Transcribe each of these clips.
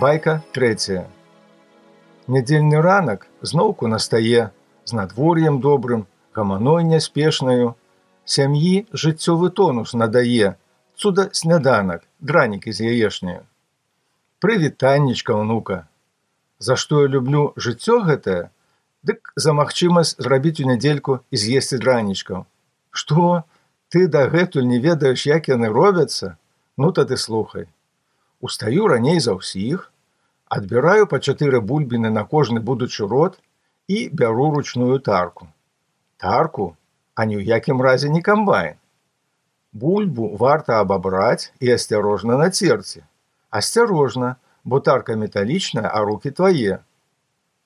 Байка трэцяя. Нядзельны ранак зноўку настае з надвор'ем добрым, гаманой няспешнаю, сям'і жыццёвы тонус надае, цуда сняданак, дранікі з яешняю. Прывітаннічка ўнука. За што я люблю жыццё гэтае, дык за магчымасць зрабіць у нядзельку і з'есці дранічкаў. Што ты дагэтуль не ведаеш, як яны робяцца, ну тады слухай. Устаю раней за ўсіх, адбіраю па чатыры бульбіны на кожны будучы рот і бяру ручную тарку. Тарку, а ні ў якім разе не камбайн. Бульбу варта абабраць і асцярожна на церці. Асцярожна, бо тарка металічная, а руки твае.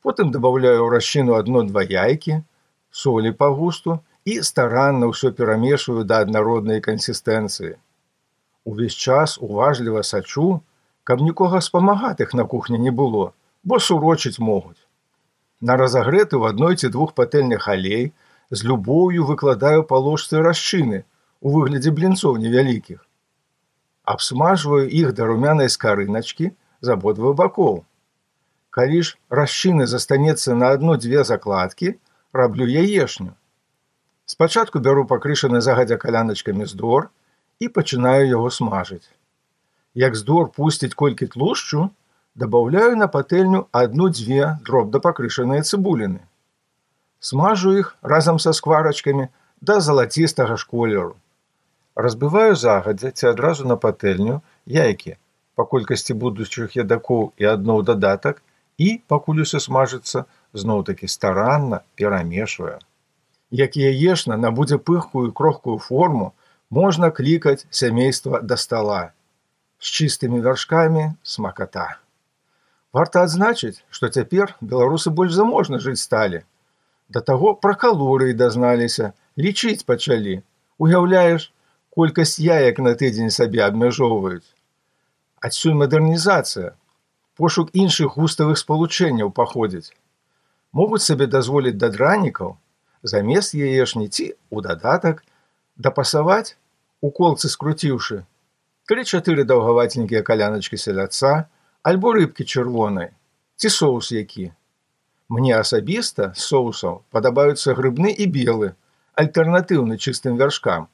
Потым добавляю расчыну адно-два яйкі, солі па густу і старанна ўсё перамешваю да аднароднай кансістэнцыі. Увесь час уважліва сачу, каб нікога спамагатых на кухні не было, бо сурочыць могуць. На разагрэты ў адной ці двух патэльных алей з любоўю выкладаю паложцы расчыны у выглядзе блінцоў невялікіх. Абсмажваю іх да румянай скарыначкі з абодвых бакоў. Калі ж расчыны застанецца на адно-дзве закладкі, раблю яешню. Спачатку бяру пакрышаны загадзя каляначкамі здор, і пачынаю яго смажыць. Як здор пусціць колькі тлушчу, дабаўляю на патэльню адну-дзве дробда пакрышаныя цыбуліны. Смажу іх разам са скварачкамі да залацістага ж колеру. Разбываю загадзя ці адразу на патэльню яйкі, па колькасці будучых ядакоў і адно ў дадатак і, пакуль усе смажыцца, зноў-такі старанна перамешваю. Як яешна набудзе пыхкую крохкую форму, можна клікаць сямейства да стола з чыстымі вяршкамі смаката. Варта адзначыць, што цяпер беларусы больш заможна жыць сталі. Да таго пра калорыі дазналіся, лічыць пачалі. Уяўляеш, колькасць яек на тыдзень сабе абмяжоўваюць. Адсюль мадэрнізацыя, пошук іншых густавых спалучэнняў паходзіць. Могуць сабе дазволіць да дранікаў, замест яешні ці у дадатак дапасаваць у колцы скруціўшы тры-чатыры даўгаваценькія каляначкі селяца альбо рыбкі чырвонай ці соус які. Мне асабіста соусаў падабаюцца грыбны і белы альтэрнатыўны чыстым вяршкам.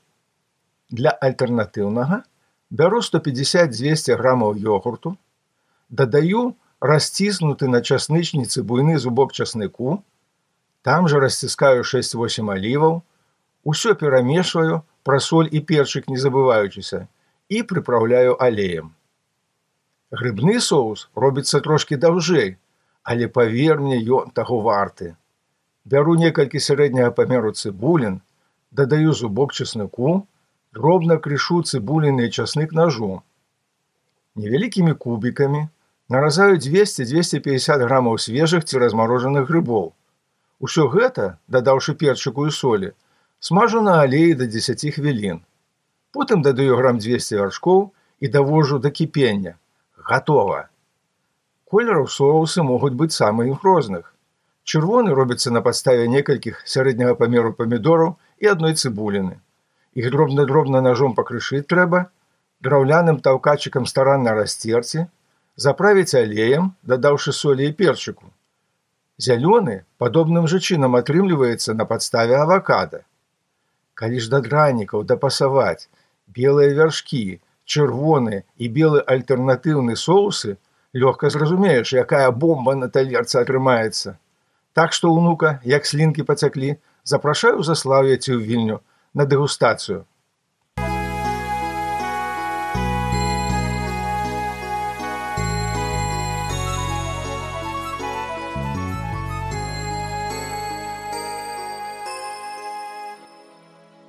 Для альтэрнатыўнага бяру 150-200 грамаў йогурту дадаю расціснуты на часнычніцы буйны зубок часныку там жа расціскаю 6-8 аліваў усё перамешваю пра соль і перчык не забываючыся і прыпраўляю алеем. Грыбны соус робіцца трошкі даўжэй, але паверне ён таго варты. Бяру некалькі сярэдняга памеру цыбулін, дадаю зубок часныку, дробна крышу цыбуліны часнык ножу. Невялікімі кубікамі наразаю 200-250 грамаў свежых ці размарожаных грыбоў. Усё гэта, дадаўшы перчыкую солі, смажу на алеі да 10 хвілін. Потым дадаю грамм 200 вяршкоў і давожу да кіпення. Гатова. Колераў соусы могуць быць самых розных. Чырвоны робіцца на падставе некалькіх сярэдняга памеру памідораў і адной цыбуліны. Іх дробна-дробна ножом пакрышыць трэба, драўляным таўкачыкам старанна расцерці, заправіць алеем, дадаўшы солі і перчыку. Зялёны падобным жа чынам атрымліваецца на падставе авакада калі ж да дранікаў дапасаваць белыя вяршкі, чырвоны і белы альтэрнатыўны соусы, лёгка зразумееш, якая бомба на талерцы атрымаецца. Так што ўнука, як слінкі пацяклі, запрашаю заслаўяці ў вільню на дэгустацыю.